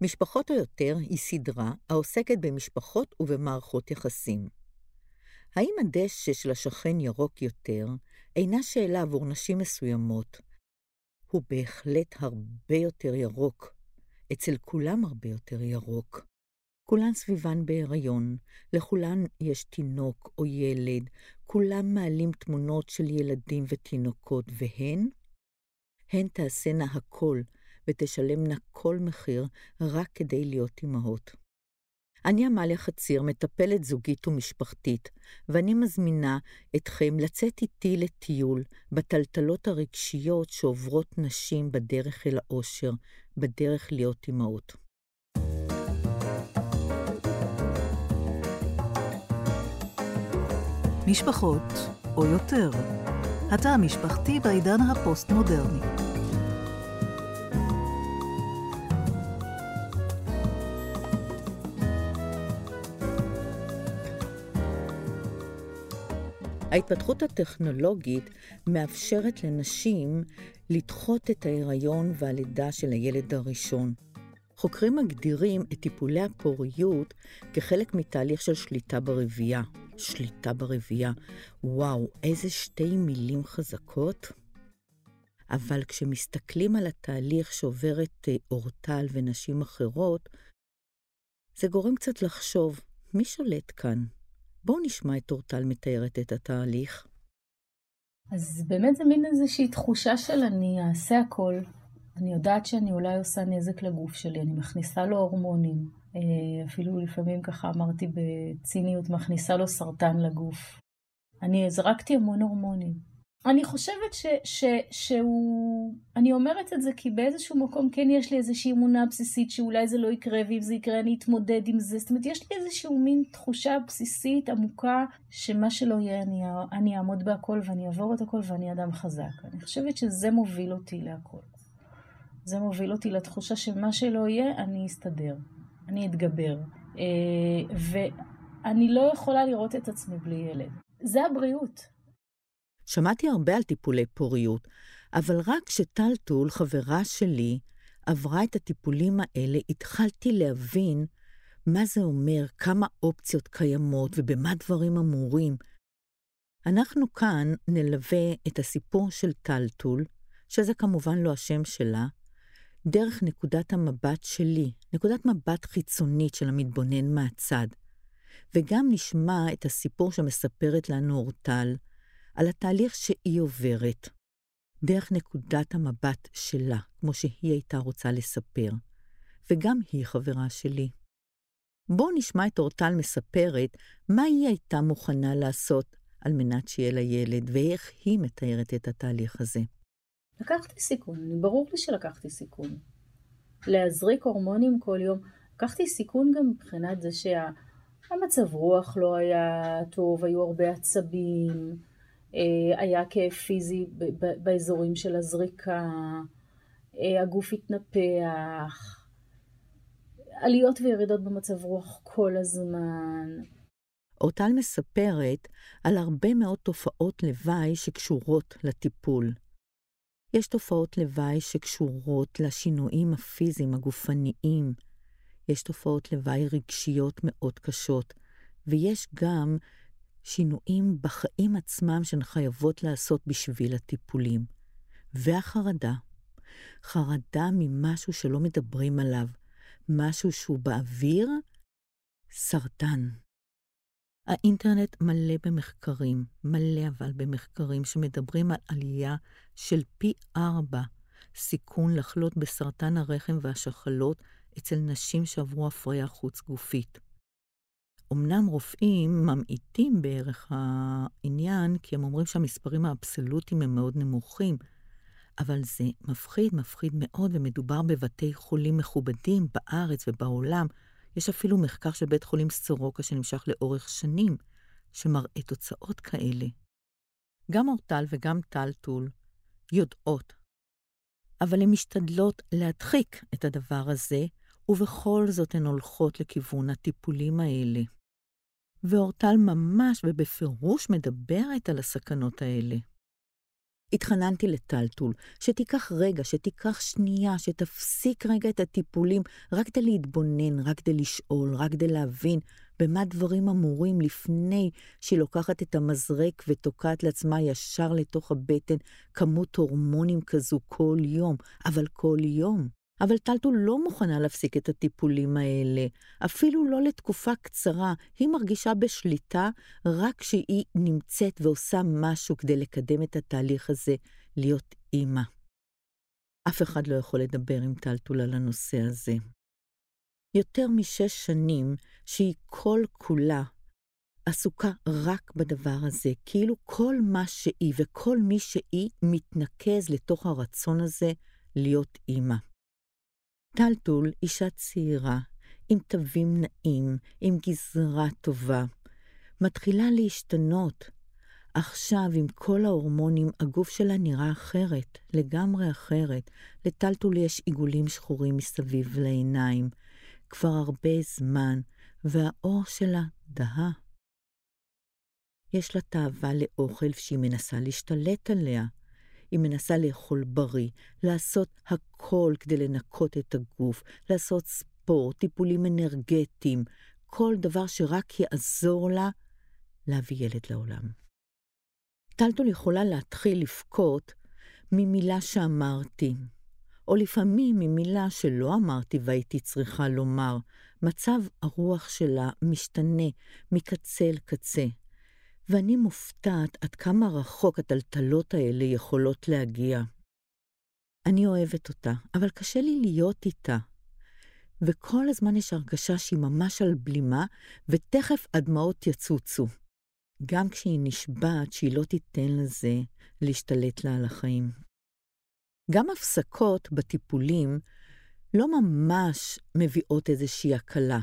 משפחות או יותר היא סדרה העוסקת במשפחות ובמערכות יחסים. האם הדשא של השכן ירוק יותר אינה שאלה עבור נשים מסוימות. הוא בהחלט הרבה יותר ירוק. אצל כולם הרבה יותר ירוק. כולן סביבן בהיריון, לכולן יש תינוק או ילד, כולם מעלים תמונות של ילדים ותינוקות, והן? הן תעשינה הכל ותשלמנה כל מחיר רק כדי להיות אמהות. אני עמליה חציר, מטפלת זוגית ומשפחתית, ואני מזמינה אתכם לצאת איתי לטיול בטלטלות הרגשיות שעוברות נשים בדרך אל האושר, בדרך להיות אמהות. משפחות, או יותר, התא המשפחתי בעידן הפוסט-מודרני. ההתפתחות הטכנולוגית מאפשרת לנשים לדחות את ההיריון והלידה של הילד הראשון. חוקרים מגדירים את טיפולי הפוריות כחלק מתהליך של שליטה ברבייה. שליטה ברבייה. וואו, איזה שתי מילים חזקות. אבל כשמסתכלים על התהליך שעוברת אה, אורטל ונשים אחרות, זה גורם קצת לחשוב, מי שולט כאן? בואו נשמע את אורטל מתארת את התהליך. אז באמת זה מין איזושהי תחושה של אני אעשה הכל. אני יודעת שאני אולי עושה נזק לגוף שלי, אני מכניסה לו הורמונים. אה, אפילו לפעמים ככה אמרתי בציניות, מכניסה לו סרטן לגוף. אני הזרקתי המון הורמונים. אני חושבת ש, ש, שהוא... אני אומרת את זה כי באיזשהו מקום כן יש לי איזושהי אמונה בסיסית שאולי זה לא יקרה, ואם זה יקרה אני אתמודד עם זה. זאת אומרת, יש לי איזושהי מין תחושה בסיסית עמוקה שמה שלא יהיה, אני, אני אעמוד בהכל ואני אעבור את הכל ואני אדם חזק. אני חושבת שזה מוביל אותי להכל. זה מוביל אותי לתחושה שמה שלא יהיה, אני אסתדר. אני אתגבר. אה, ואני לא יכולה לראות את עצמי בלי ילד. זה הבריאות. שמעתי הרבה על טיפולי פוריות, אבל רק כשטלטול, חברה שלי, עברה את הטיפולים האלה, התחלתי להבין מה זה אומר, כמה אופציות קיימות ובמה דברים אמורים. אנחנו כאן נלווה את הסיפור של טלטול, שזה כמובן לא השם שלה, דרך נקודת המבט שלי, נקודת מבט חיצונית של המתבונן מהצד. וגם נשמע את הסיפור שמספרת לנו אורטל, על התהליך שהיא עוברת, דרך נקודת המבט שלה, כמו שהיא הייתה רוצה לספר. וגם היא חברה שלי. בואו נשמע את אורטל מספרת מה היא הייתה מוכנה לעשות על מנת שיהיה לה ילד, ואיך היא מתארת את התהליך הזה. לקחתי סיכון, ברור לי שלקחתי סיכון. להזריק הורמונים כל יום, לקחתי סיכון גם מבחינת זה שהמצב רוח לא היה טוב, היו הרבה עצבים, אה, היה כאב פיזי באזורים של הזריקה, אה, הגוף התנפח, עליות וירידות במצב רוח כל הזמן. אורטל מספרת על הרבה מאוד תופעות לוואי שקשורות לטיפול. יש תופעות לוואי שקשורות לשינויים הפיזיים הגופניים, יש תופעות לוואי רגשיות מאוד קשות, ויש גם שינויים בחיים עצמם שהן חייבות לעשות בשביל הטיפולים. והחרדה, חרדה ממשהו שלא מדברים עליו, משהו שהוא באוויר, סרטן. האינטרנט מלא במחקרים, מלא אבל במחקרים שמדברים על עלייה של פי ארבע סיכון לחלות בסרטן הרחם והשחלות אצל נשים שעברו הפריה חוץ-גופית. אמנם רופאים ממעיטים בערך העניין, כי הם אומרים שהמספרים האבסולוטיים הם מאוד נמוכים, אבל זה מפחיד, מפחיד מאוד, ומדובר בבתי חולים מכובדים בארץ ובעולם. יש אפילו מחקר של בית חולים סורוקה שנמשך לאורך שנים, שמראה תוצאות כאלה. גם אורטל וגם טלטול יודעות, אבל הן משתדלות להדחיק את הדבר הזה, ובכל זאת הן הולכות לכיוון הטיפולים האלה. ואורטל ממש ובפירוש מדברת על הסכנות האלה. התחננתי לטלטול, שתיקח רגע, שתיקח שנייה, שתפסיק רגע את הטיפולים, רק כדי להתבונן, רק כדי לשאול, רק כדי להבין במה דברים אמורים לפני שהיא לוקחת את המזרק ותוקעת לעצמה ישר לתוך הבטן כמות הורמונים כזו כל יום, אבל כל יום. אבל טלטול לא מוכנה להפסיק את הטיפולים האלה, אפילו לא לתקופה קצרה. היא מרגישה בשליטה רק כשהיא נמצאת ועושה משהו כדי לקדם את התהליך הזה, להיות אימא. אף אחד לא יכול לדבר עם טלטול על הנושא הזה. יותר משש שנים שהיא כל כולה עסוקה רק בדבר הזה, כאילו כל מה שהיא וכל מי שהיא מתנקז לתוך הרצון הזה להיות אימא. טלטול, אישה צעירה, עם תווים נעים, עם גזרה טובה, מתחילה להשתנות. עכשיו, עם כל ההורמונים, הגוף שלה נראה אחרת, לגמרי אחרת. לטלטול יש עיגולים שחורים מסביב לעיניים, כבר הרבה זמן, והאור שלה דהה. יש לה תאווה לאוכל שהיא מנסה להשתלט עליה. היא מנסה לאכול בריא, לעשות הכל כדי לנקות את הגוף, לעשות ספורט, טיפולים אנרגטיים, כל דבר שרק יעזור לה להביא ילד לעולם. טלטול יכולה להתחיל לבכות ממילה שאמרתי, או לפעמים ממילה שלא אמרתי והייתי צריכה לומר. מצב הרוח שלה משתנה מקצה אל קצה. ואני מופתעת עד כמה רחוק הטלטלות האלה יכולות להגיע. אני אוהבת אותה, אבל קשה לי להיות איתה. וכל הזמן יש הרגשה שהיא ממש על בלימה, ותכף הדמעות יצוצו. גם כשהיא נשבעת שהיא לא תיתן לזה להשתלט לה על החיים. גם הפסקות בטיפולים לא ממש מביאות איזושהי הקלה.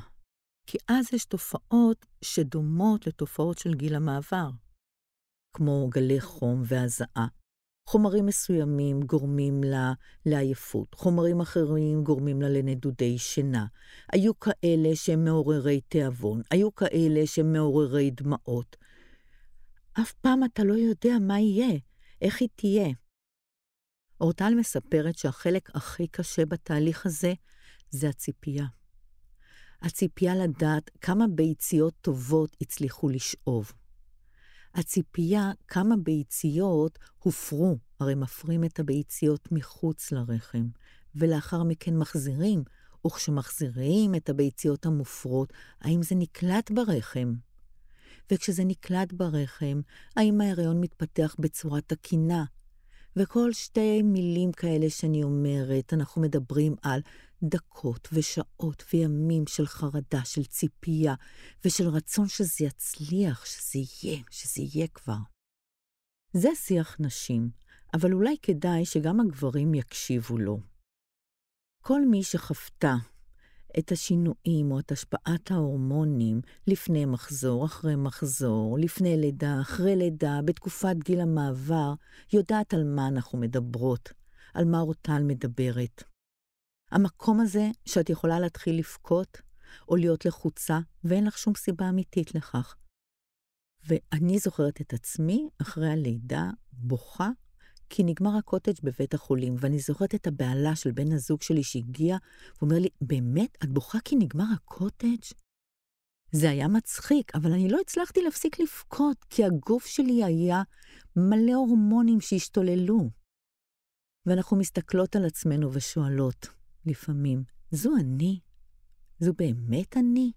כי אז יש תופעות שדומות לתופעות של גיל המעבר, כמו גלי חום והזעה. חומרים מסוימים גורמים לה לעייפות, חומרים אחרים גורמים לה לנדודי שינה. היו כאלה שהם מעוררי תיאבון, היו כאלה שהם מעוררי דמעות. אף פעם אתה לא יודע מה יהיה, איך היא תהיה. אורטל מספרת שהחלק הכי קשה בתהליך הזה זה הציפייה. הציפייה לדעת כמה ביציות טובות הצליחו לשאוב. הציפייה כמה ביציות הופרו, הרי מפרים את הביציות מחוץ לרחם, ולאחר מכן מחזירים, וכשמחזירים את הביציות המופרות, האם זה נקלט ברחם? וכשזה נקלט ברחם, האם ההריון מתפתח בצורה תקינה? וכל שתי מילים כאלה שאני אומרת, אנחנו מדברים על דקות ושעות וימים של חרדה, של ציפייה, ושל רצון שזה יצליח, שזה יהיה, שזה יהיה כבר. זה שיח נשים, אבל אולי כדאי שגם הגברים יקשיבו לו. כל מי שחוותה את השינויים או את השפעת ההורמונים לפני מחזור, אחרי מחזור, לפני לידה, אחרי לידה, בתקופת גיל המעבר, יודעת על מה אנחנו מדברות, על מה אורטל מדברת. המקום הזה שאת יכולה להתחיל לבכות או להיות לחוצה, ואין לך שום סיבה אמיתית לכך. ואני זוכרת את עצמי, אחרי הלידה, בוכה, כי נגמר הקוטג' בבית החולים, ואני זוכרת את הבעלה של בן הזוג שלי שהגיע, ואומר לי, באמת, את בוכה כי נגמר הקוטג'? זה היה מצחיק, אבל אני לא הצלחתי להפסיק לבכות, כי הגוף שלי היה מלא הורמונים שהשתוללו. ואנחנו מסתכלות על עצמנו ושואלות, לפעמים, זו אני? זו באמת אני?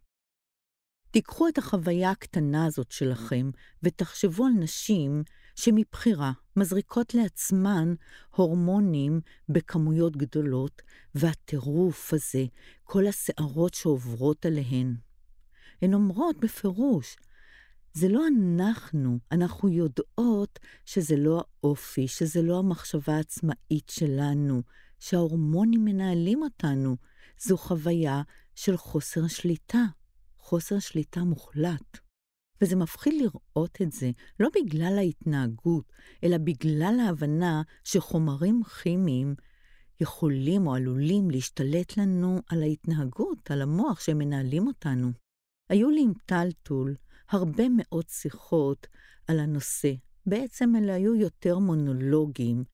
תיקחו את החוויה הקטנה הזאת שלכם ותחשבו על נשים שמבחירה מזריקות לעצמן הורמונים בכמויות גדולות, והטירוף הזה, כל הסערות שעוברות עליהן. הן אומרות בפירוש, זה לא אנחנו, אנחנו יודעות שזה לא האופי, שזה לא המחשבה העצמאית שלנו, שההורמונים מנהלים אותנו. זו חוויה של חוסר שליטה, חוסר שליטה מוחלט. וזה מפחיד לראות את זה, לא בגלל ההתנהגות, אלא בגלל ההבנה שחומרים כימיים יכולים או עלולים להשתלט לנו על ההתנהגות, על המוח שהם מנהלים אותנו. היו לי עם טלטול הרבה מאוד שיחות על הנושא, בעצם אלה היו יותר מונולוגים,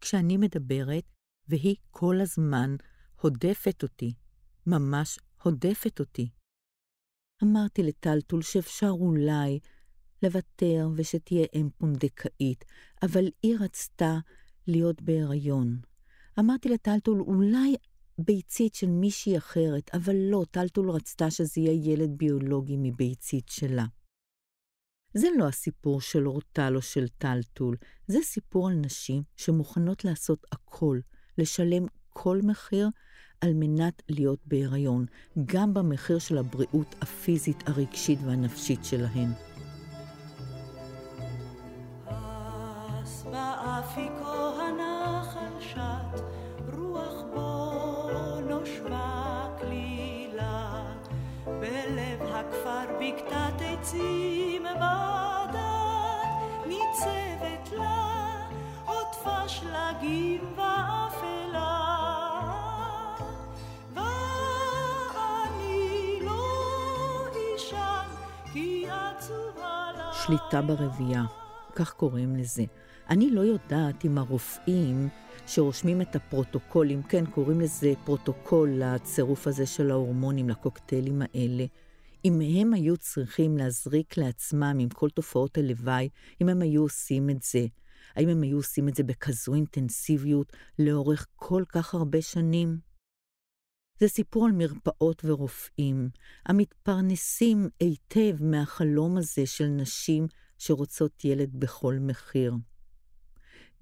כשאני מדברת, והיא כל הזמן הודפת אותי, ממש הודפת אותי. אמרתי לטלטול שאפשר אולי לוותר ושתהיה אם פונדקאית, אבל היא רצתה להיות בהיריון. אמרתי לטלטול, אולי ביצית של מישהי אחרת, אבל לא, טלטול רצתה שזה יהיה ילד ביולוגי מביצית שלה. זה לא הסיפור של אורטל או של טלטול, זה סיפור על נשים שמוכנות לעשות הכל, לשלם כל מחיר על מנת להיות בהיריון, גם במחיר של הבריאות הפיזית, הרגשית והנפשית שלהן. שלגים שליטה ברבייה, כך קוראים לזה. אני לא יודעת אם הרופאים שרושמים את הפרוטוקולים, כן, קוראים לזה פרוטוקול לצירוף הזה של ההורמונים, לקוקטיילים האלה. אם הם היו צריכים להזריק לעצמם עם כל תופעות הלוואי, אם הם היו עושים את זה, האם הם היו עושים את זה בכזו אינטנסיביות לאורך כל כך הרבה שנים? זה סיפור על מרפאות ורופאים, המתפרנסים היטב מהחלום הזה של נשים שרוצות ילד בכל מחיר.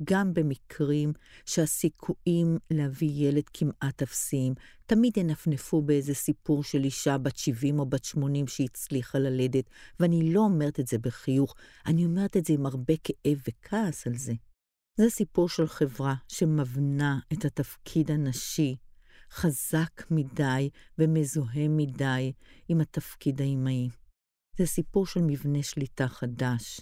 גם במקרים שהסיכויים להביא ילד כמעט אפסיים, תמיד ינפנפו באיזה סיפור של אישה בת 70 או בת 80 שהצליחה ללדת, ואני לא אומרת את זה בחיוך, אני אומרת את זה עם הרבה כאב וכעס על זה. זה סיפור של חברה שמבנה את התפקיד הנשי חזק מדי ומזוהה מדי עם התפקיד האימהי. זה סיפור של מבנה שליטה חדש,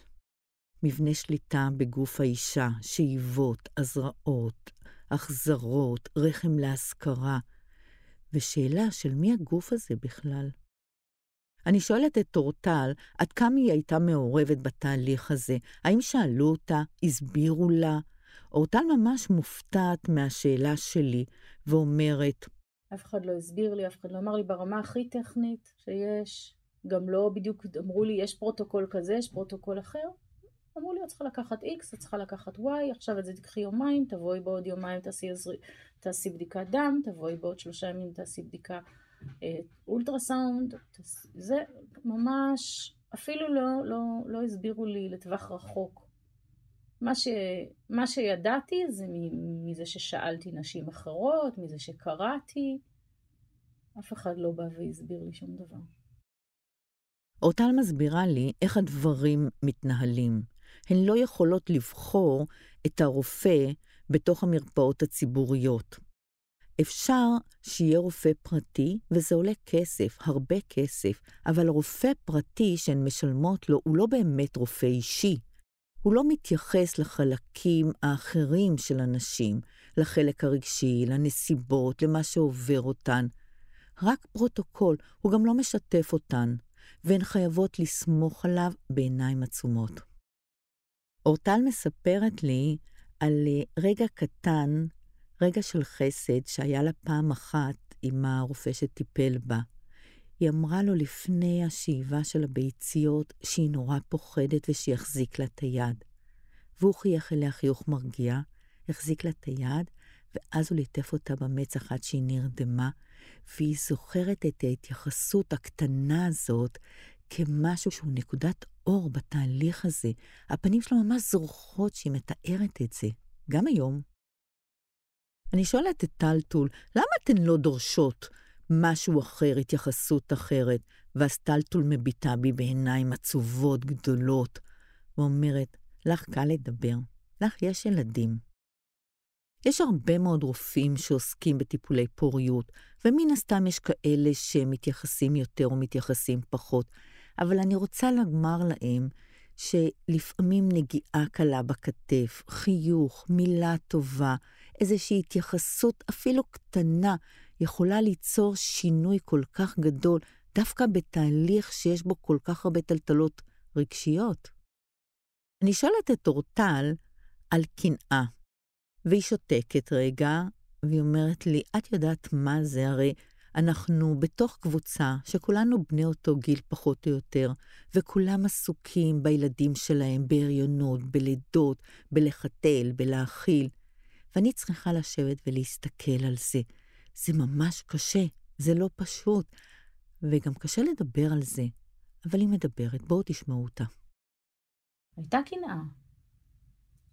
מבנה שליטה בגוף האישה, שאיבות, הזרעות, החזרות, רחם להשכרה, ושאלה של מי הגוף הזה בכלל. אני שואלת את אורטל עד כמה היא הייתה מעורבת בתהליך הזה. האם שאלו אותה, הסבירו לה? אורטל ממש מופתעת מהשאלה שלי, ואומרת, אף אחד לא הסביר לי, אף אחד לא אמר לי ברמה הכי טכנית שיש. גם לא בדיוק אמרו לי, יש פרוטוקול כזה, יש פרוטוקול אחר. אמרו לי, את צריכה לקחת X, את צריכה לקחת Y, עכשיו את זה תקחי יומיים, תבואי בעוד יומיים, תעשי, תעשי בדיקת דם, תבואי בעוד שלושה ימים, תעשי בדיקה אה, אולטרסאונד, תעש... זה ממש, אפילו לא, לא, לא הסבירו לי לטווח רחוק. מה, ש, מה שידעתי זה מזה ששאלתי נשים אחרות, מזה שקראתי, אף אחד לא בא והסביר לי שום דבר. אורטל מסבירה לי איך הדברים מתנהלים. הן לא יכולות לבחור את הרופא בתוך המרפאות הציבוריות. אפשר שיהיה רופא פרטי, וזה עולה כסף, הרבה כסף, אבל רופא פרטי שהן משלמות לו הוא לא באמת רופא אישי. הוא לא מתייחס לחלקים האחרים של הנשים, לחלק הרגשי, לנסיבות, למה שעובר אותן. רק פרוטוקול, הוא גם לא משתף אותן, והן חייבות לסמוך עליו בעיניים עצומות. אורטל מספרת לי על אה, רגע קטן, רגע של חסד, שהיה לה פעם אחת עם הרופא שטיפל בה. היא אמרה לו לפני השאיבה של הביציות שהיא נורא פוחדת ושיחזיק לה את היד. והוא חייך אליה חיוך מרגיע, החזיק לה את היד, ואז הוא ליטף אותה במצח עד שהיא נרדמה, והיא זוכרת את ההתייחסות הקטנה הזאת כמשהו שהוא נקודת אור בתהליך הזה. הפנים שלו ממש זורחות שהיא מתארת את זה, גם היום. אני שואלת את טלטול, למה אתן לא דורשות משהו אחר, התייחסות אחרת? ואז טלטול מביטה בי בעיניים עצובות גדולות, ואומרת, לך קל לדבר, לך יש ילדים. יש הרבה מאוד רופאים שעוסקים בטיפולי פוריות, ומן הסתם יש כאלה שמתייחסים יותר או מתייחסים פחות. אבל אני רוצה לומר להם שלפעמים נגיעה קלה בכתף, חיוך, מילה טובה, איזושהי התייחסות אפילו קטנה, יכולה ליצור שינוי כל כך גדול, דווקא בתהליך שיש בו כל כך הרבה טלטלות רגשיות. אני שואלת את אורטל על קנאה, והיא שותקת רגע, והיא אומרת לי, את יודעת מה זה? הרי אנחנו בתוך קבוצה שכולנו בני אותו גיל פחות או יותר, וכולם עסוקים בילדים שלהם, בהריונות, בלידות, בלחתל, בלהאכיל, ואני צריכה לשבת ולהסתכל על זה. זה ממש קשה, זה לא פשוט, וגם קשה לדבר על זה, אבל היא מדברת, בואו תשמעו אותה. הייתה קנאה.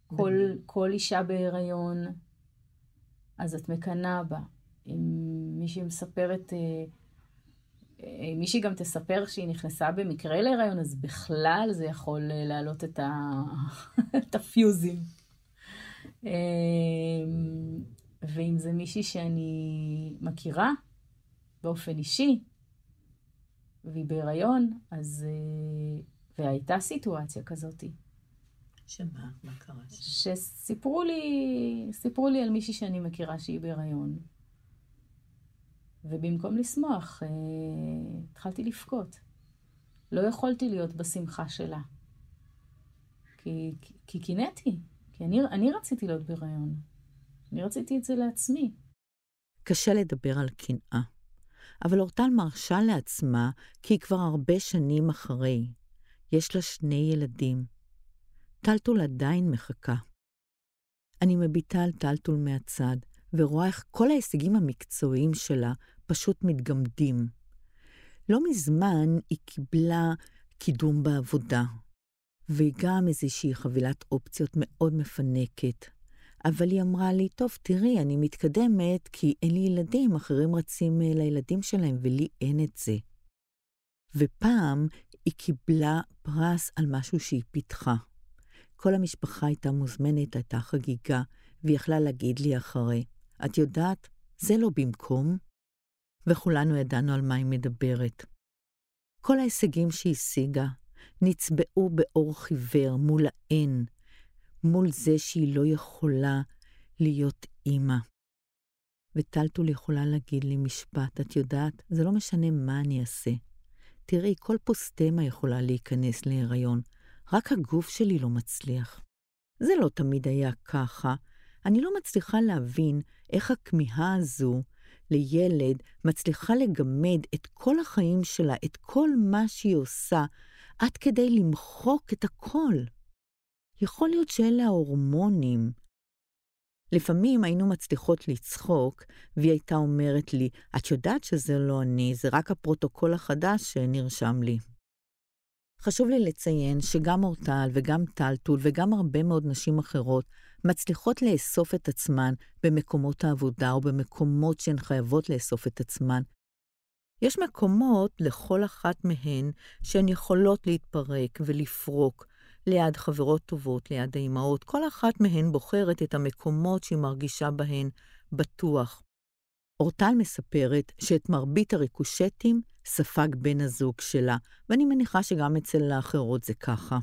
כל, כל אישה בהיריון, אז את מקנאה בה. אם מישהי מספרת, אה, אם מישהי גם תספר שהיא נכנסה במקרה להיריון, אז בכלל זה יכול אה, להעלות את, ה... את הפיוזים. אה, ואם זה מישהי שאני מכירה באופן אישי, והיא בהיריון, אז... והייתה סיטואציה כזאתי. שמה? מה קרה שסיפרו לי, סיפרו לי על מישהי שאני מכירה שהיא בהיריון. ובמקום לשמוח, אה, התחלתי לבכות. לא יכולתי להיות בשמחה שלה. כי, כי קינאתי, כי אני, אני רציתי להיות בהיריון. אני רציתי את זה לעצמי. קשה לדבר על קנאה, אבל אורטל מרשה לעצמה כי היא כבר הרבה שנים אחרי. יש לה שני ילדים. טלטול עדיין מחכה. אני מביטה על טלטול מהצד, ורואה איך כל ההישגים המקצועיים שלה פשוט מתגמדים. לא מזמן היא קיבלה קידום בעבודה, והיא גם איזושהי חבילת אופציות מאוד מפנקת. אבל היא אמרה לי, טוב, תראי, אני מתקדמת כי אין לי ילדים, אחרים רצים אה, לילדים שלהם, ולי אין את זה. ופעם היא קיבלה פרס על משהו שהיא פיתחה. כל המשפחה הייתה מוזמנת, הייתה חגיגה, והיא יכלה להגיד לי אחרי, את יודעת, זה לא במקום. וכולנו ידענו על מה היא מדברת. כל ההישגים שהשיגה נצבעו באור חיוור מול האין, מול זה שהיא לא יכולה להיות אימא. וטלטול יכולה להגיד לי משפט, את יודעת, זה לא משנה מה אני אעשה. תראי, כל פוסטמה יכולה להיכנס להיריון, רק הגוף שלי לא מצליח. זה לא תמיד היה ככה. אני לא מצליחה להבין איך הכמיהה הזו לילד מצליחה לגמד את כל החיים שלה, את כל מה שהיא עושה, עד כדי למחוק את הכל. יכול להיות שאלה ההורמונים. לפעמים היינו מצליחות לצחוק, והיא הייתה אומרת לי, את יודעת שזה לא אני, זה רק הפרוטוקול החדש שנרשם לי. חשוב לי לציין שגם אורטל וגם טלטול וגם הרבה מאוד נשים אחרות מצליחות לאסוף את עצמן במקומות העבודה או במקומות שהן חייבות לאסוף את עצמן. יש מקומות לכל אחת מהן שהן יכולות להתפרק ולפרוק ליד חברות טובות, ליד האימהות. כל אחת מהן בוחרת את המקומות שהיא מרגישה בהן בטוח. אורטל מספרת שאת מרבית הריקושטים ספג בן הזוג שלה, ואני מניחה שגם אצל האחרות זה ככה.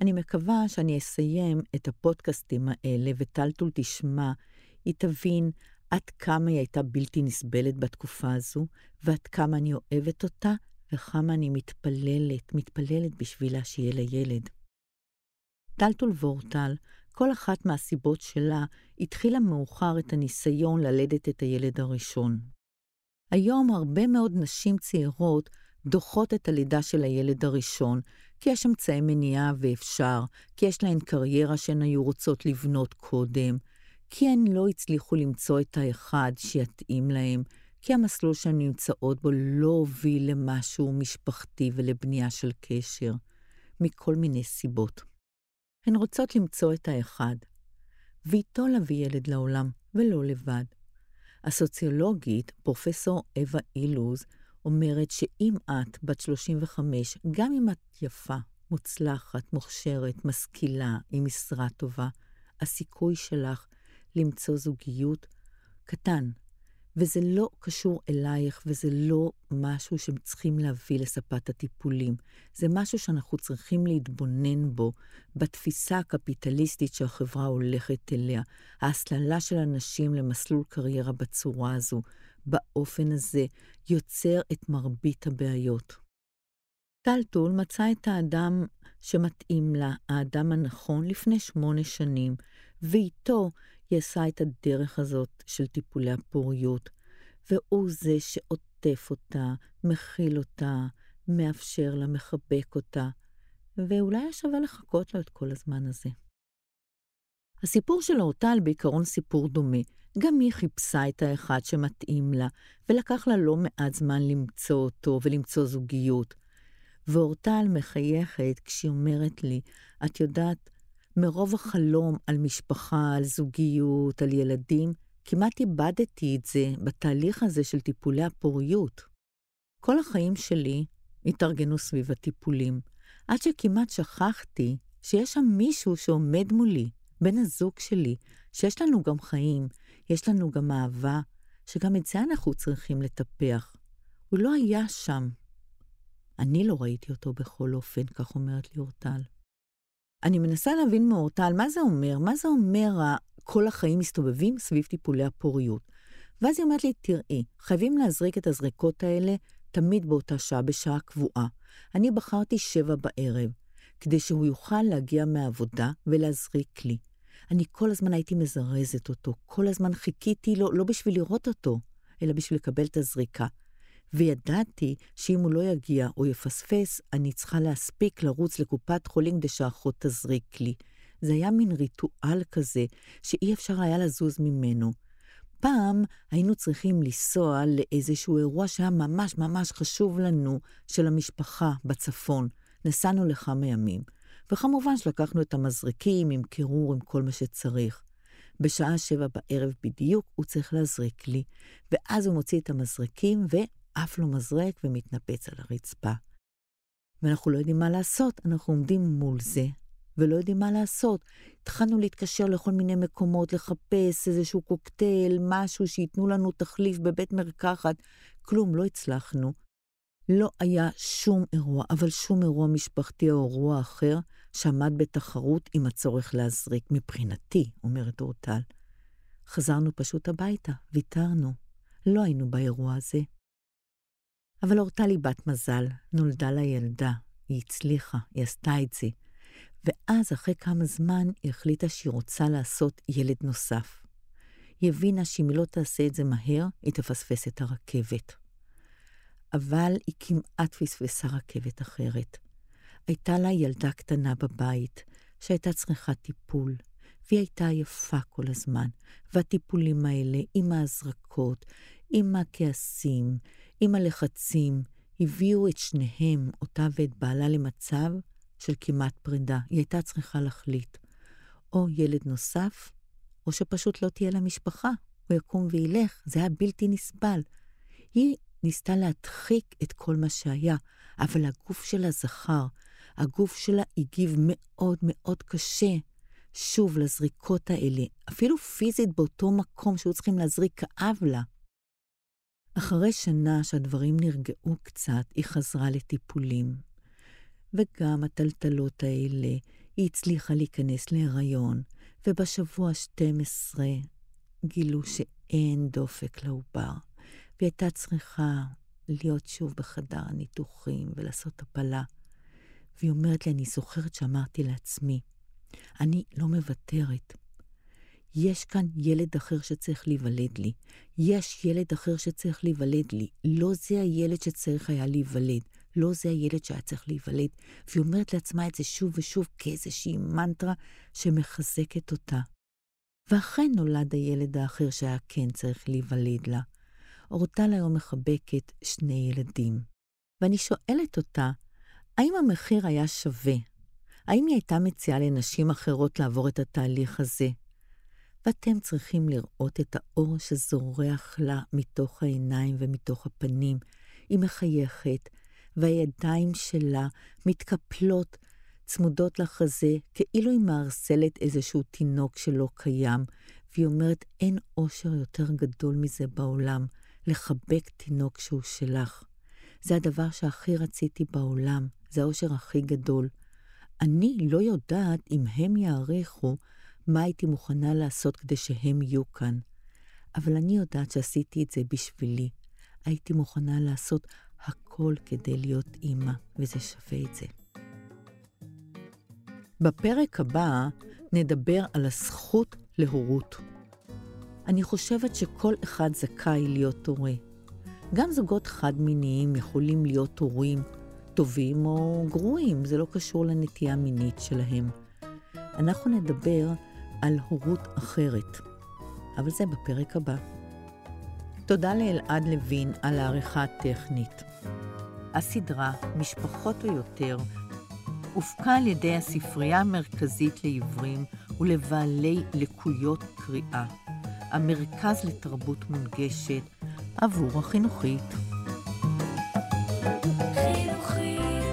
אני מקווה שאני אסיים את הפודקאסטים האלה וטלטול תשמע, היא תבין עד כמה היא הייתה בלתי נסבלת בתקופה הזו, ועד כמה אני אוהבת אותה, וכמה אני מתפללת, מתפללת בשבילה שיהיה לה ילד. טלטול ואורטל, כל אחת מהסיבות שלה, התחילה מאוחר את הניסיון ללדת את הילד הראשון. היום הרבה מאוד נשים צעירות דוחות את הלידה של הילד הראשון, כי יש אמצעי מניעה ואפשר, כי יש להן קריירה שהן היו רוצות לבנות קודם, כי הן לא הצליחו למצוא את האחד שיתאים להן, כי המסלול שהן נמצאות בו לא הוביל למשהו משפחתי ולבנייה של קשר, מכל מיני סיבות. הן רוצות למצוא את האחד, ואיתו להביא ילד לעולם, ולא לבד. הסוציולוגית, פרופסור אווה אילוז, אומרת שאם את בת 35, גם אם את יפה, מוצלחת, מוכשרת, משכילה, עם משרה טובה, הסיכוי שלך למצוא זוגיות קטן, וזה לא קשור אלייך, וזה לא משהו שצריכים להביא לספת הטיפולים. זה משהו שאנחנו צריכים להתבונן בו, בתפיסה הקפיטליסטית שהחברה הולכת אליה, ההסללה של אנשים למסלול קריירה בצורה הזו, באופן הזה, יוצר את מרבית הבעיות. טלטול מצא את האדם שמתאים לה, האדם הנכון, לפני שמונה שנים, ואיתו היא עשה את הדרך הזאת של טיפולי הפוריות, והוא זה שעוטף אותה, מכיל אותה, מאפשר לה, מחבק אותה, ואולי היה שווה לחכות לו את כל הזמן הזה. הסיפור של אורטל בעיקרון סיפור דומה. גם היא חיפשה את האחד שמתאים לה, ולקח לה לא מעט זמן למצוא אותו ולמצוא זוגיות. ואורטל מחייכת כשהיא אומרת לי, את יודעת, מרוב החלום על משפחה, על זוגיות, על ילדים, כמעט איבדתי את זה בתהליך הזה של טיפולי הפוריות. כל החיים שלי התארגנו סביב הטיפולים, עד שכמעט שכחתי שיש שם מישהו שעומד מולי, בן הזוג שלי, שיש לנו גם חיים, יש לנו גם אהבה, שגם את זה אנחנו צריכים לטפח. הוא לא היה שם. אני לא ראיתי אותו בכל אופן, כך אומרת לי אורטל. אני מנסה להבין מאורטל מה זה אומר, מה זה אומר כל החיים מסתובבים סביב טיפולי הפוריות. ואז היא אומרת לי, תראי, חייבים להזריק את הזריקות האלה תמיד באותה שעה, בשעה קבועה. אני בחרתי שבע בערב, כדי שהוא יוכל להגיע מהעבודה ולהזריק לי. אני כל הזמן הייתי מזרזת אותו, כל הזמן חיכיתי לו, לא בשביל לראות אותו, אלא בשביל לקבל את הזריקה. וידעתי שאם הוא לא יגיע או יפספס, אני צריכה להספיק לרוץ לקופת חולים כדי שהאחות תזריק לי. זה היה מין ריטואל כזה, שאי אפשר היה לזוז ממנו. פעם היינו צריכים לנסוע לאיזשהו אירוע שהיה ממש ממש חשוב לנו, של המשפחה בצפון. נסענו לכמה ימים. וכמובן שלקחנו את המזריקים עם קירור, עם כל מה שצריך. בשעה שבע בערב בדיוק הוא צריך להזריק לי, ואז הוא מוציא את המזרקים ועף לו מזרק ומתנפץ על הרצפה. ואנחנו לא יודעים מה לעשות, אנחנו עומדים מול זה, ולא יודעים מה לעשות. התחלנו להתקשר לכל מיני מקומות, לחפש איזשהו קוקטייל, משהו שייתנו לנו תחליף בבית מרקחת. כלום, לא הצלחנו. לא היה שום אירוע, אבל שום אירוע משפחתי או אירוע אחר, שעמד בתחרות עם הצורך להזריק. מבחינתי, אומרת אורטל. חזרנו פשוט הביתה, ויתרנו. לא היינו באירוע הזה. אבל אורטל היא בת מזל, נולדה לה ילדה, היא הצליחה, היא עשתה את זה. ואז, אחרי כמה זמן, היא החליטה שהיא רוצה לעשות ילד נוסף. היא הבינה שאם היא לא תעשה את זה מהר, היא תפספס את הרכבת. אבל היא כמעט פספסה רכבת אחרת. הייתה לה ילדה קטנה בבית, שהייתה צריכה טיפול, והיא הייתה עייפה כל הזמן, והטיפולים האלה, עם ההזרקות, עם הכעסים, עם הלחצים, הביאו את שניהם, אותה ואת בעלה, למצב של כמעט פרידה. היא הייתה צריכה להחליט, או ילד נוסף, או שפשוט לא תהיה לה משפחה. הוא יקום וילך, זה היה בלתי נסבל. היא ניסתה להדחיק את כל מה שהיה, אבל הגוף שלה זכר. הגוף שלה הגיב מאוד מאוד קשה. שוב, לזריקות האלה, אפילו פיזית באותו מקום שהיו צריכים להזריק, כאב לה. אחרי שנה שהדברים נרגעו קצת, היא חזרה לטיפולים. וגם הטלטלות האלה, היא הצליחה להיכנס להיריון, ובשבוע ה-12 גילו שאין דופק לעובר. והיא הייתה צריכה להיות שוב בחדר הניתוחים ולעשות הפלה. והיא אומרת לי, אני זוכרת שאמרתי לעצמי, אני לא מוותרת. יש כאן ילד אחר שצריך להיוולד לי. יש ילד אחר שצריך להיוולד לי. לא זה הילד שצריך היה להיוולד. לא זה הילד שהיה צריך להיוולד. והיא אומרת לעצמה את זה שוב ושוב כאיזושהי מנטרה שמחזקת אותה. ואכן נולד הילד האחר שהיה כן צריך להיוולד לה. אורטל היום מחבקת שני ילדים. ואני שואלת אותה, האם המחיר היה שווה? האם היא הייתה מציעה לנשים אחרות לעבור את התהליך הזה? ואתם צריכים לראות את האור שזורח לה מתוך העיניים ומתוך הפנים. היא מחייכת, והידיים שלה מתקפלות, צמודות לחזה, כאילו היא מארסלת איזשהו תינוק שלא קיים, והיא אומרת, אין אושר יותר גדול מזה בעולם. לחבק תינוק שהוא שלך. זה הדבר שהכי רציתי בעולם, זה האושר הכי גדול. אני לא יודעת אם הם יעריכו מה הייתי מוכנה לעשות כדי שהם יהיו כאן, אבל אני יודעת שעשיתי את זה בשבילי. הייתי מוכנה לעשות הכל. כדי להיות אימא, וזה שווה את זה. בפרק הבא נדבר על הזכות להורות. אני חושבת שכל אחד זכאי להיות הורה. גם זוגות חד-מיניים יכולים להיות הורים טובים או גרועים, זה לא קשור לנטייה מינית שלהם. אנחנו נדבר על הורות אחרת, אבל זה בפרק הבא. תודה לאלעד לוין על העריכה הטכנית. הסדרה, משפחות או יותר, הופקה על ידי הספרייה המרכזית לעיוורים ולבעלי לקויות קריאה, המרכז לתרבות מונגשת עבור החינוכית. please.